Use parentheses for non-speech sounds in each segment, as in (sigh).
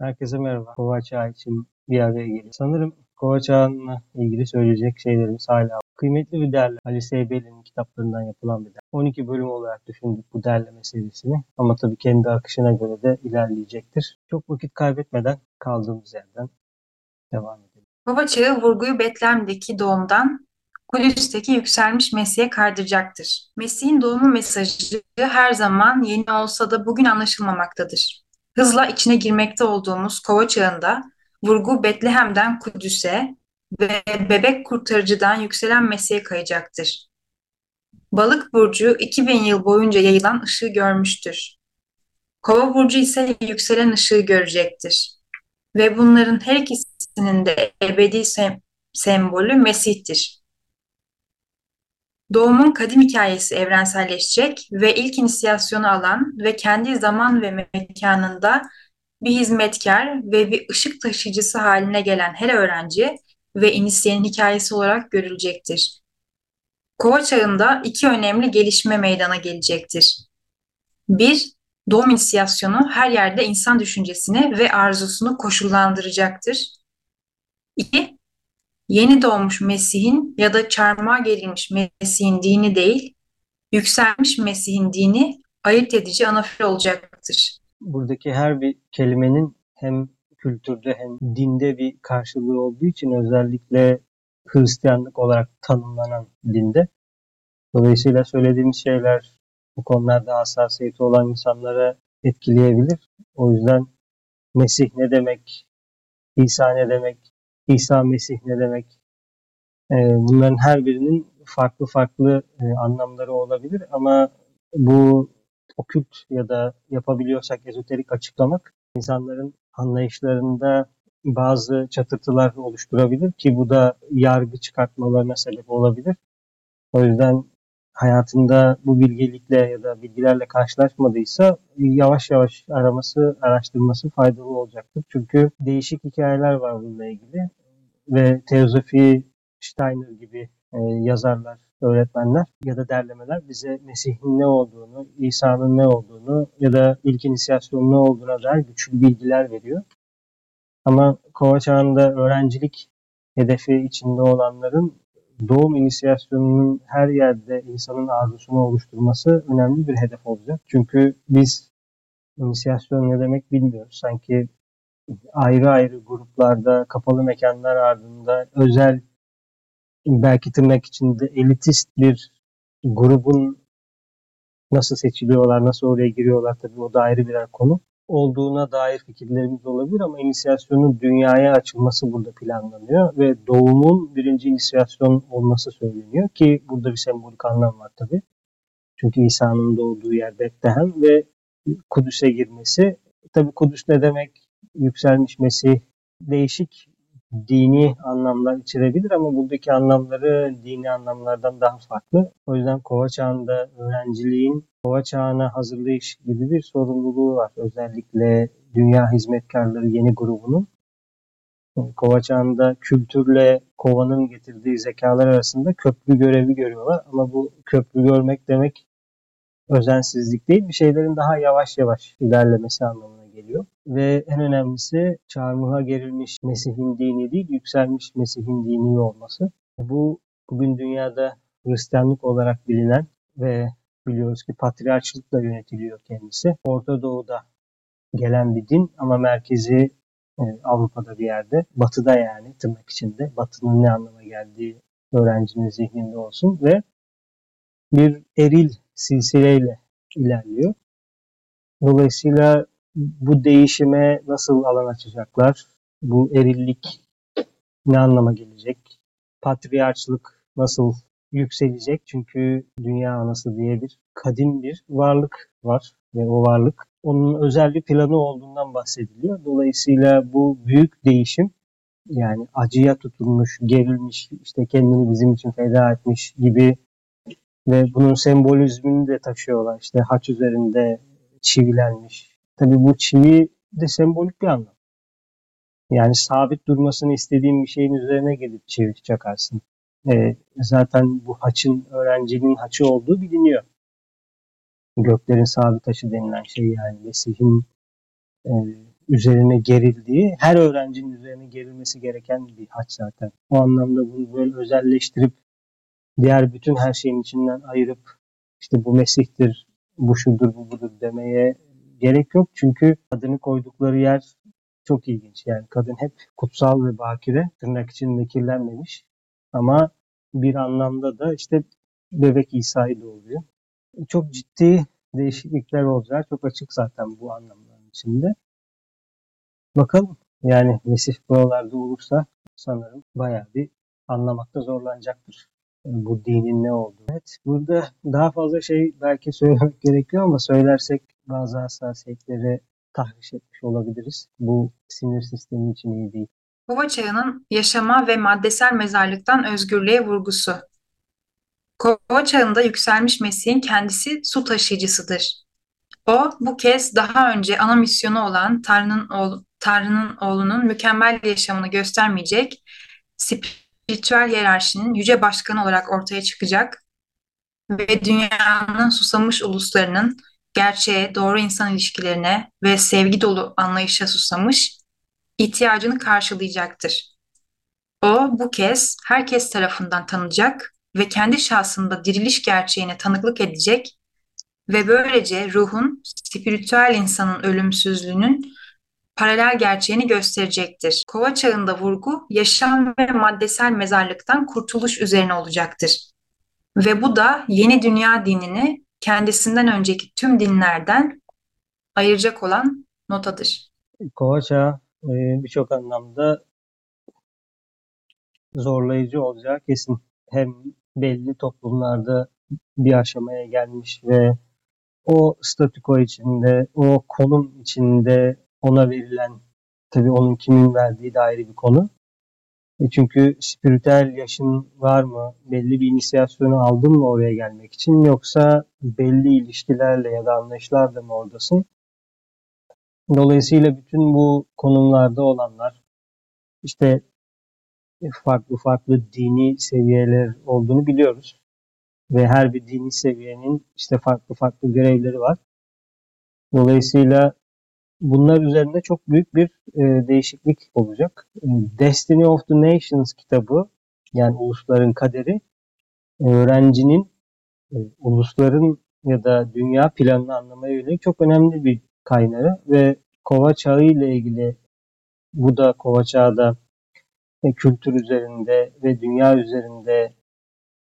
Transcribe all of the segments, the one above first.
Herkese merhaba. Kova Çağı için bir araya geliyor. Sanırım Kova Çağı'nla ilgili söyleyecek şeylerimiz hala. Kıymetli bir derleme. Ali Seybeli'nin kitaplarından yapılan bir derleme. 12 bölüm olarak düşündük bu derleme serisini. Ama tabii kendi akışına göre de ilerleyecektir. Çok vakit kaybetmeden kaldığımız yerden devam edelim. Kova Çağı vurguyu Betlem'deki doğumdan Kudüs'teki yükselmiş Mesih'e kaydıracaktır. Mesih'in doğumu mesajı her zaman yeni olsa da bugün anlaşılmamaktadır. Hızla içine girmekte olduğumuz kova çağında vurgu Betlehem'den Kudüs'e ve bebek kurtarıcıdan yükselen Mesih'e kayacaktır. Balık burcu 2000 yıl boyunca yayılan ışığı görmüştür. Kova burcu ise yükselen ışığı görecektir. Ve bunların her ikisinin de ebedi sem sembolü Mesih'tir. Doğumun kadim hikayesi evrenselleşecek ve ilk inisiyasyonu alan ve kendi zaman ve mekanında bir hizmetkar ve bir ışık taşıyıcısı haline gelen her öğrenci ve inisiyenin hikayesi olarak görülecektir. Kova çağında iki önemli gelişme meydana gelecektir. Bir, doğum inisiyasyonu her yerde insan düşüncesini ve arzusunu koşullandıracaktır. İki, yeni doğmuş Mesih'in ya da çarmıha gerilmiş Mesih'in dini değil, yükselmiş Mesih'in dini ayırt edici anafil olacaktır. Buradaki her bir kelimenin hem kültürde hem dinde bir karşılığı olduğu için özellikle Hristiyanlık olarak tanımlanan dinde. Dolayısıyla söylediğimiz şeyler bu konularda hassasiyeti olan insanlara etkileyebilir. O yüzden Mesih ne demek, İsa ne demek, İsa Mesih ne demek, e, bunların her birinin farklı farklı e, anlamları olabilir ama bu okült ya da yapabiliyorsak ezoterik açıklamak insanların anlayışlarında bazı çatırtılar oluşturabilir ki bu da yargı çıkartmalarına sebep olabilir. O yüzden hayatında bu bilgelikle ya da bilgilerle karşılaşmadıysa yavaş yavaş araması, araştırması faydalı olacaktır. Çünkü değişik hikayeler var bununla ilgili ve Teozofi Steiner gibi e, yazarlar, öğretmenler ya da derlemeler bize Mesih'in ne olduğunu, İsa'nın ne olduğunu ya da ilk inisiyasyonun ne olduğuna dair güçlü bilgiler veriyor. Ama kova çağında öğrencilik hedefi içinde olanların doğum inisiyasyonunun her yerde insanın arzusunu oluşturması önemli bir hedef olacak. Çünkü biz inisiyasyon ne demek bilmiyoruz. Sanki ayrı ayrı gruplarda, kapalı mekanlar ardında özel belki tırnak içinde elitist bir grubun nasıl seçiliyorlar, nasıl oraya giriyorlar tabii o da ayrı birer konu olduğuna dair fikirlerimiz olabilir ama inisiyasyonun dünyaya açılması burada planlanıyor ve doğumun birinci inisiyasyon olması söyleniyor ki burada bir sembolik anlam var tabii. Çünkü İsa'nın doğduğu yer Betlehem ve Kudüs'e girmesi. Tabii Kudüs ne demek? Yükselmiş Mesih değişik dini anlamlar içerebilir ama buradaki anlamları dini anlamlardan daha farklı. O yüzden kova çağında öğrenciliğin kova çağına hazırlayış gibi bir sorumluluğu var. Özellikle Dünya Hizmetkarları yeni grubunun. Kova çağında kültürle kovanın getirdiği zekalar arasında köprü görevi görüyorlar. Ama bu köprü görmek demek özensizlik değil, bir şeylerin daha yavaş yavaş ilerlemesi anlamına geliyor. Ve en önemlisi çarmıha gerilmiş Mesih'in dini değil, yükselmiş Mesih'in dini olması. Bu bugün dünyada Hristiyanlık olarak bilinen ve biliyoruz ki patriarçlıkla yönetiliyor kendisi. Orta Doğu'da gelen bir din ama merkezi e, Avrupa'da bir yerde. Batı'da yani tırnak içinde. Batı'nın ne anlama geldiği öğrencinin zihninde olsun ve bir eril silsileyle ilerliyor. Dolayısıyla bu değişime nasıl alan açacaklar? Bu erillik ne anlama gelecek? Patriarçlık nasıl yükselecek? Çünkü dünya anası diye bir kadim bir varlık var ve o varlık onun özel bir planı olduğundan bahsediliyor. Dolayısıyla bu büyük değişim yani acıya tutulmuş, gerilmiş, işte kendini bizim için feda etmiş gibi ve bunun sembolizmini de taşıyorlar. İşte haç üzerinde çivilenmiş. Tabii bu çivi de sembolik bir anlam. Yani sabit durmasını istediğin bir şeyin üzerine gelip çivi çakarsın. E, zaten bu haçın öğrencinin haçı olduğu biliniyor. Göklerin sabit taşı denilen şey yani Mesih'in e, üzerine gerildiği, her öğrencinin üzerine gerilmesi gereken bir haç zaten. O anlamda bunu böyle özelleştirip diğer bütün her şeyin içinden ayırıp işte bu Mesih'tir, bu şudur, bu budur demeye gerek yok. Çünkü adını koydukları yer çok ilginç. Yani kadın hep kutsal ve bakire, tırnak içinde kirlenmemiş. Ama bir anlamda da işte bebek İsa'yı doğuruyor. Çok ciddi değişiklikler olacak. Çok açık zaten bu anlamların içinde. Bakalım yani Mesih buralarda olursa sanırım bayağı bir anlamakta zorlanacaktır bu dinin ne olduğunu. Evet, burada daha fazla şey belki söylemek (laughs) gerekiyor ama söylersek bazı hassasiyetleri tahriş etmiş olabiliriz. Bu sinir sistemi için iyi değil. Kova çağının yaşama ve maddesel mezarlıktan özgürlüğe vurgusu. Kova çağında yükselmiş Mesih'in kendisi su taşıyıcısıdır. O bu kez daha önce ana misyonu olan Tanrı'nın oğlu, Tanrı'nın oğlunun mükemmel yaşamını göstermeyecek, spiritüel hiyerarşinin yüce başkanı olarak ortaya çıkacak ve dünyanın susamış uluslarının gerçeğe, doğru insan ilişkilerine ve sevgi dolu anlayışa susamış ihtiyacını karşılayacaktır. O bu kez herkes tarafından tanınacak ve kendi şahsında diriliş gerçeğine tanıklık edecek ve böylece ruhun, spiritüel insanın ölümsüzlüğünün paralel gerçeğini gösterecektir. Kova çağında vurgu yaşam ve maddesel mezarlıktan kurtuluş üzerine olacaktır. Ve bu da yeni dünya dinini kendisinden önceki tüm dinlerden ayıracak olan notadır. Kova çağı birçok anlamda zorlayıcı olacağı kesin. Hem belli toplumlarda bir aşamaya gelmiş ve o statüko içinde, o konum içinde ona verilen, tabii onun kimin verdiği de ayrı bir konu. E çünkü spiritüel yaşın var mı? Belli bir inisiyasyonu aldın mı oraya gelmek için? Yoksa belli ilişkilerle ya da anlayışlarla mı oradasın? Dolayısıyla bütün bu konumlarda olanlar işte farklı farklı dini seviyeler olduğunu biliyoruz. Ve her bir dini seviyenin işte farklı farklı görevleri var. Dolayısıyla bunlar üzerinde çok büyük bir e, değişiklik olacak. E, Destiny of the Nations kitabı yani ulusların kaderi öğrencinin e, ulusların ya da dünya planını anlamaya yönelik çok önemli bir kaynağı ve kova çağı ile ilgili bu da kova çağda e, kültür üzerinde ve dünya üzerinde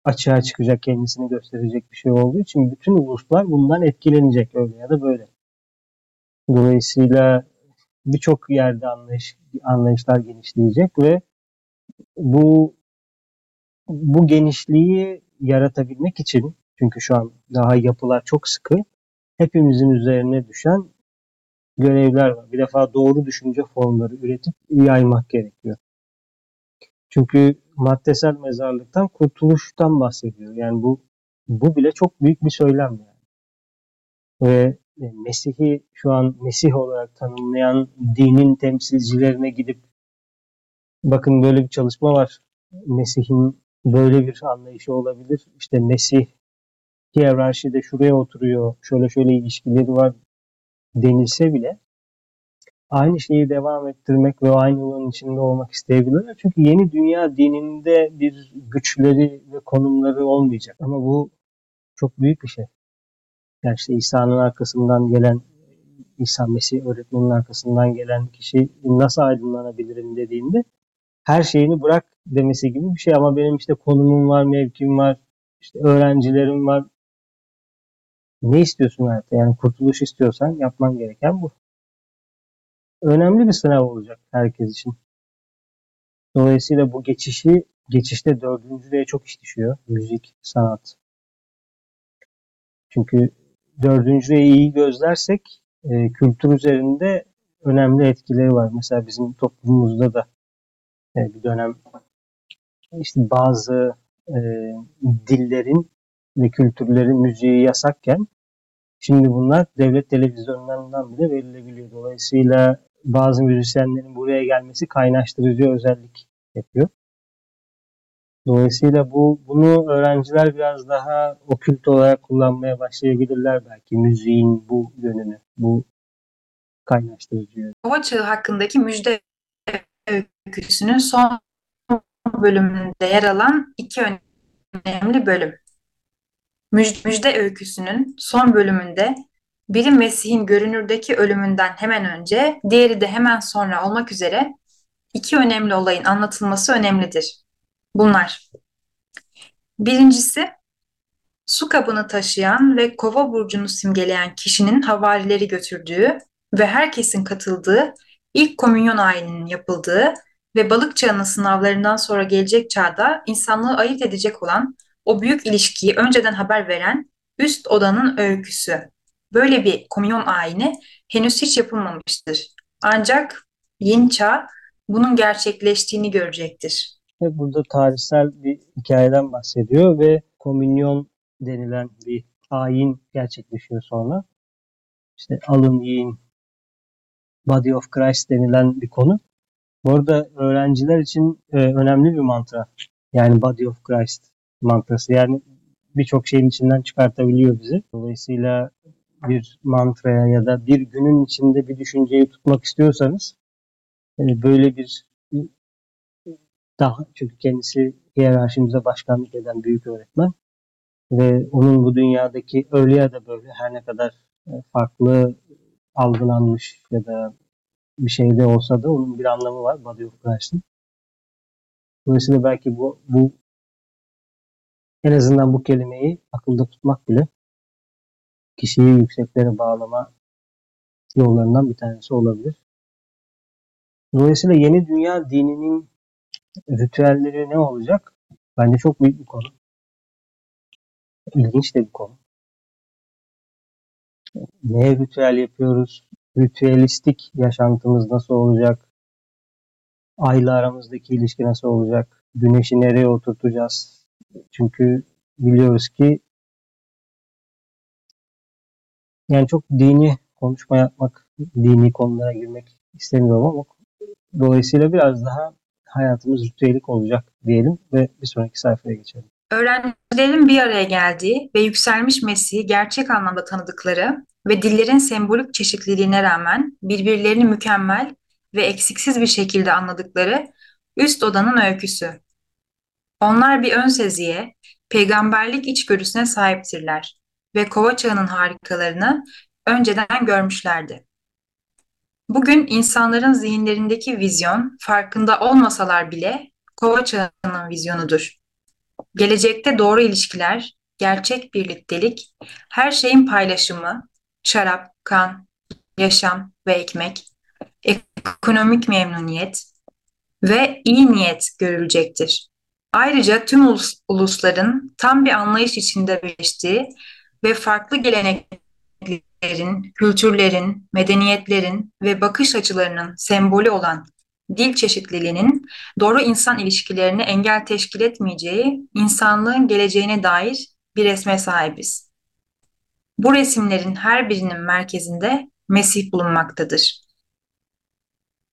açığa çıkacak, kendisini gösterecek bir şey olduğu için bütün uluslar bundan etkilenecek öyle ya da böyle. Dolayısıyla birçok yerde anlayış, anlayışlar genişleyecek ve bu bu genişliği yaratabilmek için çünkü şu an daha yapılar çok sıkı hepimizin üzerine düşen görevler var. Bir defa doğru düşünce formları üretip yaymak gerekiyor. Çünkü maddesel mezarlıktan kurtuluştan bahsediyor. Yani bu bu bile çok büyük bir söylem yani. Ve e, Mesih'i şu an Mesih olarak tanımlayan dinin temsilcilerine gidip bakın böyle bir çalışma var. Mesih'in böyle bir anlayışı olabilir. İşte Mesih hiyerarşide şuraya oturuyor, şöyle şöyle ilişkileri var denilse bile aynı şeyi devam ettirmek ve aynı yolun içinde olmak isteyebilirler. Çünkü yeni dünya dininde bir güçleri ve konumları olmayacak. Ama bu çok büyük bir şey. Yani işte İsa'nın arkasından gelen, İsa Mesih öğretmenin arkasından gelen kişi nasıl aydınlanabilirim dediğinde her şeyini bırak demesi gibi bir şey ama benim işte konumum var, mevkim var, işte öğrencilerim var. Ne istiyorsun hayatta? Yani kurtuluş istiyorsan yapman gereken bu önemli bir sınav olacak herkes için. Dolayısıyla bu geçişi geçişte dördüncülüğe çok iş düşüyor. Müzik, sanat. Çünkü dördüncülüğe iyi gözlersek e, kültür üzerinde önemli etkileri var. Mesela bizim toplumumuzda da e, bir dönem işte bazı e, dillerin ve kültürlerin müziği yasakken şimdi bunlar devlet televizyonlarından bile verilebiliyor. Dolayısıyla bazı müzisyenlerin buraya gelmesi kaynaştırıcı özellik yapıyor. Dolayısıyla bu bunu öğrenciler biraz daha okült olarak kullanmaya başlayabilirler belki müziğin bu yönünü, bu kaynaştırıcı yönü. Kova Çağı hakkındaki müjde öyküsünün son bölümünde yer alan iki önemli bölüm. Müj- Müjde öyküsünün son bölümünde biri Mesih'in görünürdeki ölümünden hemen önce, diğeri de hemen sonra olmak üzere iki önemli olayın anlatılması önemlidir. Bunlar. Birincisi, su kabını taşıyan ve kova burcunu simgeleyen kişinin havarileri götürdüğü ve herkesin katıldığı ilk komünyon ayininin yapıldığı ve balık çağının sınavlarından sonra gelecek çağda insanlığı ayırt edecek olan o büyük ilişkiyi önceden haber veren üst odanın öyküsü. Böyle bir komünyon ayini henüz hiç yapılmamıştır. Ancak yeni çağ bunun gerçekleştiğini görecektir. Ve burada tarihsel bir hikayeden bahsediyor ve komünyon denilen bir ayin gerçekleşiyor sonra. İşte alın yiyin Body of Christ denilen bir konu. Bu arada öğrenciler için e, önemli bir mantra. Yani Body of Christ mantrası. Yani birçok şeyin içinden çıkartabiliyor bizi. Dolayısıyla bir mantraya ya da bir günün içinde bir düşünceyi tutmak istiyorsanız e, böyle bir daha çünkü kendisi hiyerarşimize başkanlık eden büyük öğretmen ve onun bu dünyadaki öyle ya da böyle her ne kadar e, farklı algılanmış ya da bir şeyde olsa da onun bir anlamı var of Christ'ın. Dolayısıyla belki bu, bu en azından bu kelimeyi akılda tutmak bile kişiyi yükseklere bağlama yollarından bir tanesi olabilir. Dolayısıyla yeni dünya dininin ritüelleri ne olacak? Bence çok büyük bir konu. İlginç de bir konu. Neye ritüel yapıyoruz? Ritüelistik yaşantımız nasıl olacak? Ayla aramızdaki ilişki nasıl olacak? Güneşi nereye oturtacağız? Çünkü biliyoruz ki yani çok dini konuşma yapmak, dini konulara girmek istemiyorum ama dolayısıyla biraz daha hayatımız ritüelik olacak diyelim ve bir sonraki sayfaya geçelim. Öğrencilerin bir araya geldiği ve yükselmiş Mesih'i gerçek anlamda tanıdıkları ve dillerin sembolik çeşitliliğine rağmen birbirlerini mükemmel ve eksiksiz bir şekilde anladıkları üst odanın öyküsü. Onlar bir ön seziye, peygamberlik içgörüsüne sahiptirler ve kova çağının harikalarını önceden görmüşlerdi. Bugün insanların zihinlerindeki vizyon farkında olmasalar bile kova çağının vizyonudur. Gelecekte doğru ilişkiler, gerçek birliktelik, her şeyin paylaşımı, şarap, kan, yaşam ve ekmek, ekonomik memnuniyet ve iyi niyet görülecektir. Ayrıca tüm ulus, ulusların tam bir anlayış içinde birleştiği ve farklı geleneklerin, kültürlerin, medeniyetlerin ve bakış açılarının sembolü olan dil çeşitliliğinin doğru insan ilişkilerini engel teşkil etmeyeceği insanlığın geleceğine dair bir resme sahibiz. Bu resimlerin her birinin merkezinde Mesih bulunmaktadır.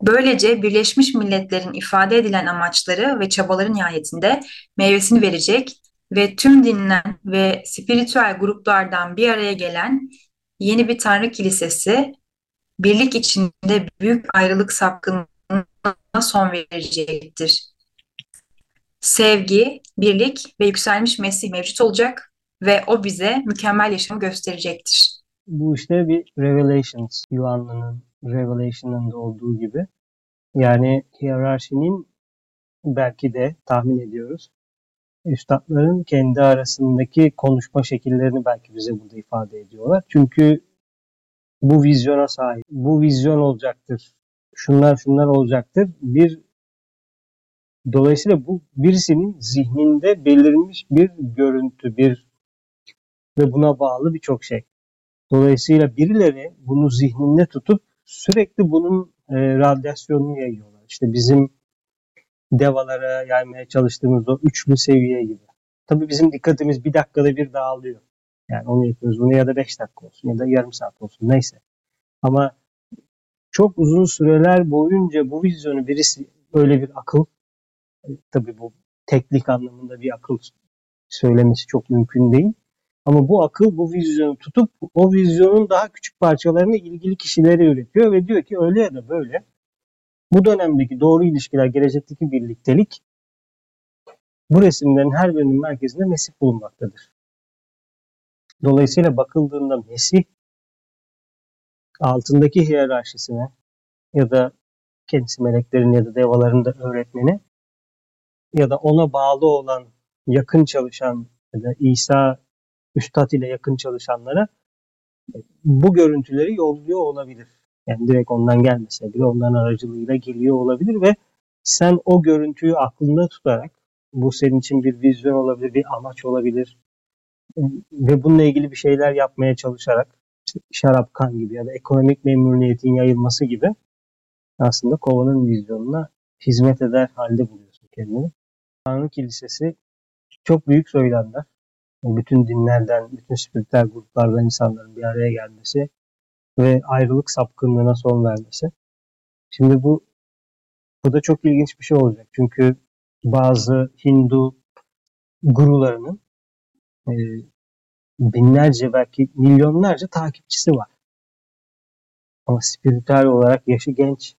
Böylece Birleşmiş Milletler'in ifade edilen amaçları ve çabaları nihayetinde meyvesini verecek ve tüm dinlen ve spiritüel gruplardan bir araya gelen yeni bir Tanrı Kilisesi, birlik içinde büyük ayrılık sapkınlığına son verecektir. Sevgi, birlik ve yükselmiş Mesih mevcut olacak ve o bize mükemmel yaşamı gösterecektir. Bu işte bir Revelations, Yuhanna'nın Revelation'ında olduğu gibi. Yani hiyerarşinin belki de tahmin ediyoruz. Üstadların kendi arasındaki konuşma şekillerini belki bize burada ifade ediyorlar. Çünkü bu vizyona sahip, bu vizyon olacaktır, şunlar şunlar olacaktır. Bir Dolayısıyla bu birisinin zihninde belirmiş bir görüntü, bir ve buna bağlı birçok şey. Dolayısıyla birileri bunu zihninde tutup sürekli bunun e, radyasyonunu yayıyorlar. İşte bizim devalara yaymaya çalıştığımız o üçlü seviye gibi. Tabii bizim dikkatimiz bir dakikada bir dağılıyor. Yani onu yapıyoruz. Bunu ya da beş dakika olsun ya da yarım saat olsun neyse. Ama çok uzun süreler boyunca bu vizyonu birisi öyle bir akıl tabii bu teknik anlamında bir akıl söylemesi çok mümkün değil. Ama bu akıl bu vizyonu tutup o vizyonun daha küçük parçalarını ilgili kişilere üretiyor ve diyor ki öyle ya da böyle bu dönemdeki doğru ilişkiler, gelecekteki birliktelik bu resimlerin her birinin merkezinde Mesih bulunmaktadır. Dolayısıyla bakıldığında Mesih altındaki hiyerarşisine ya da kendisi meleklerin ya da devaların da öğretmeni ya da ona bağlı olan yakın çalışan ya da İsa Üstad ile yakın çalışanlara bu görüntüleri yolluyor olabilir. Yani direkt ondan gelmese bile onların aracılığıyla geliyor olabilir ve sen o görüntüyü aklında tutarak bu senin için bir vizyon olabilir, bir amaç olabilir ve bununla ilgili bir şeyler yapmaya çalışarak şarap kan gibi ya da ekonomik memnuniyetin yayılması gibi aslında kovanın vizyonuna hizmet eder halde buluyorsun kendini. Tanrı Kilisesi çok büyük söylemler. Bütün dinlerden, bütün spiritüel gruplardan insanların bir araya gelmesi ve ayrılık sapkınlığına son vermesi. Şimdi bu bu da çok ilginç bir şey olacak. Çünkü bazı Hindu gurularının e, binlerce belki milyonlarca takipçisi var. Ama spiritüel olarak yaşı genç.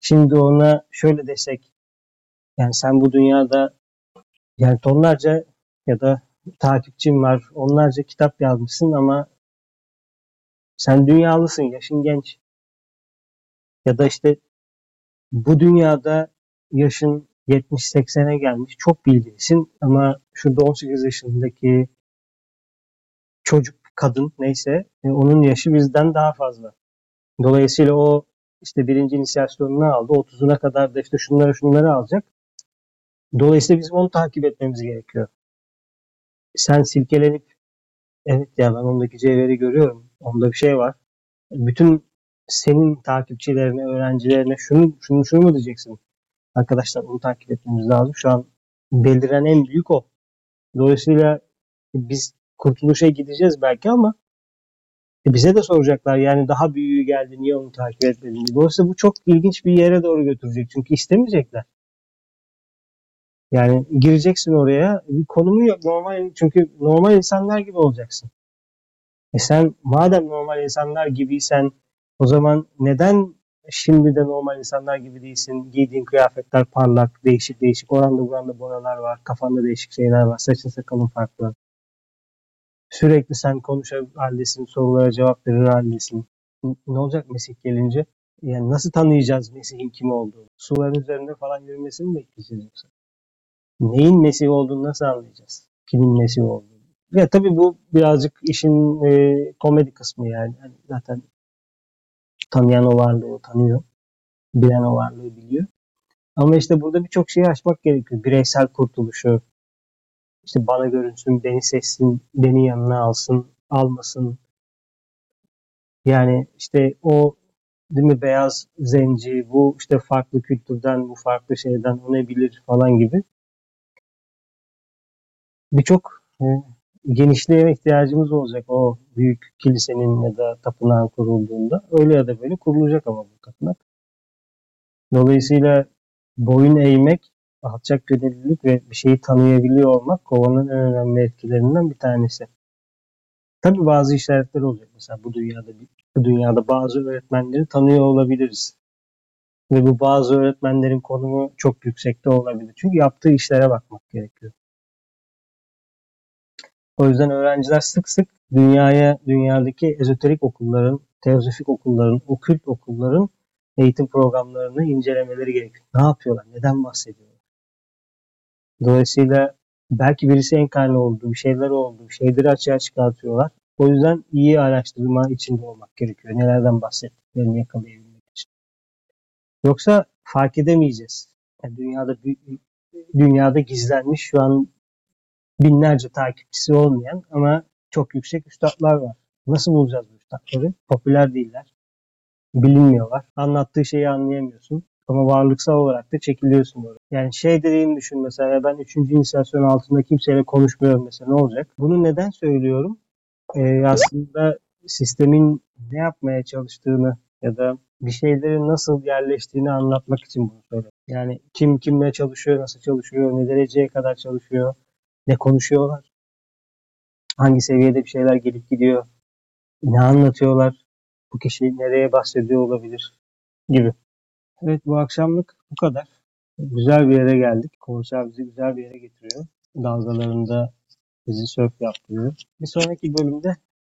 Şimdi ona şöyle desek yani sen bu dünyada yani tonlarca ya da takipçin var, onlarca kitap yazmışsın ama sen dünyalısın, yaşın genç. Ya da işte bu dünyada yaşın 70-80'e gelmiş, çok bilgilisin ama şurada 18 yaşındaki çocuk, kadın neyse e, onun yaşı bizden daha fazla. Dolayısıyla o işte birinci inisiyasyonunu aldı. 30'una kadar da işte şunları şunları alacak. Dolayısıyla bizim onu takip etmemiz gerekiyor. Sen silkelenip evet ya ben ondaki cevheri görüyorum. Onda bir şey var. Bütün senin takipçilerine, öğrencilerine şunu şunu şunu mu diyeceksin? Arkadaşlar onu takip etmemiz lazım. Şu an beliren en büyük o. Dolayısıyla biz kurtuluşa gideceğiz belki ama bize de soracaklar yani daha büyüğü geldi niye onu takip etmedin? Dolayısıyla bu çok ilginç bir yere doğru götürecek. Çünkü istemeyecekler. Yani gireceksin oraya bir konumu yok normal çünkü normal insanlar gibi olacaksın. E sen madem normal insanlar gibiysen o zaman neden şimdi de normal insanlar gibi değilsin? Giydiğin kıyafetler parlak, değişik değişik. Oranda buranda boyalar var. Kafanda değişik şeyler var. Saçın sakalın farklı. Sürekli sen konuşar haldesin, sorulara cevap verir haldesin. Ne olacak Mesih gelince? Yani nasıl tanıyacağız Mesih'in kim olduğunu? Suların üzerinde falan yürümesini mi bekleyeceğiz yoksa? Neyin Mesih olduğunu nasıl anlayacağız? Kimin Mesih olduğunu? Ya tabii bu birazcık işin e, komedi kısmı yani. yani. Zaten tanıyan o varlığı tanıyor. Bilen o varlığı biliyor. Ama işte burada birçok şeyi aşmak gerekiyor. Bireysel kurtuluşu, işte bana görünsün, beni seçsin, beni yanına alsın, almasın. Yani işte o değil mi beyaz zenci, bu işte farklı kültürden, bu farklı şeyden o ne bilir falan gibi. Birçok e, genişliğe ihtiyacımız olacak o büyük kilisenin ya da tapınağın kurulduğunda. Öyle ya da böyle kurulacak ama bu tapınak. Dolayısıyla boyun eğmek, alçak gönüllülük ve bir şeyi tanıyabiliyor olmak kovanın en önemli etkilerinden bir tanesi. Tabi bazı işaretler olacak. Mesela bu dünyada bu dünyada bazı öğretmenleri tanıyor olabiliriz. Ve bu bazı öğretmenlerin konumu çok yüksekte olabilir. Çünkü yaptığı işlere bakmak gerekiyor. O yüzden öğrenciler sık sık dünyaya, dünyadaki ezoterik okulların, teozofik okulların, okült okulların eğitim programlarını incelemeleri gerekiyor. Ne yapıyorlar? Neden bahsediyorlar? Dolayısıyla belki birisi enkarne oldu, bir şeyler oldu, şeyleri açığa çıkartıyorlar. O yüzden iyi araştırma içinde olmak gerekiyor. Nelerden bahsettiklerini yakalayabilmek için. Yoksa fark edemeyeceğiz. Yani dünyada dünyada gizlenmiş şu an binlerce takipçisi olmayan ama çok yüksek üstadlar var. Nasıl bulacağız bu üstadları? Popüler değiller. Bilinmiyorlar. Anlattığı şeyi anlayamıyorsun. Ama varlıksal olarak da çekiliyorsun oraya. Yani şey dediğimi düşün mesela ben 3. inisiyasyon altında kimseyle konuşmuyorum mesela ne olacak? Bunu neden söylüyorum? Ee, aslında sistemin ne yapmaya çalıştığını ya da bir şeylerin nasıl yerleştiğini anlatmak için bunu söylüyorum. Yani kim kimle çalışıyor, nasıl çalışıyor, ne dereceye kadar çalışıyor, ne konuşuyorlar. hangi seviyede bir şeyler gelip gidiyor, ne anlatıyorlar, bu kişi nereye bahsediyor olabilir gibi. Evet bu akşamlık bu kadar. Güzel bir yere geldik. Konser bizi güzel bir yere getiriyor. Dalgalarında bizi sörf yaptırıyor. Bir sonraki bölümde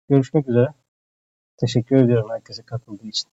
görüşmek üzere. Teşekkür ediyorum herkese katıldığı için.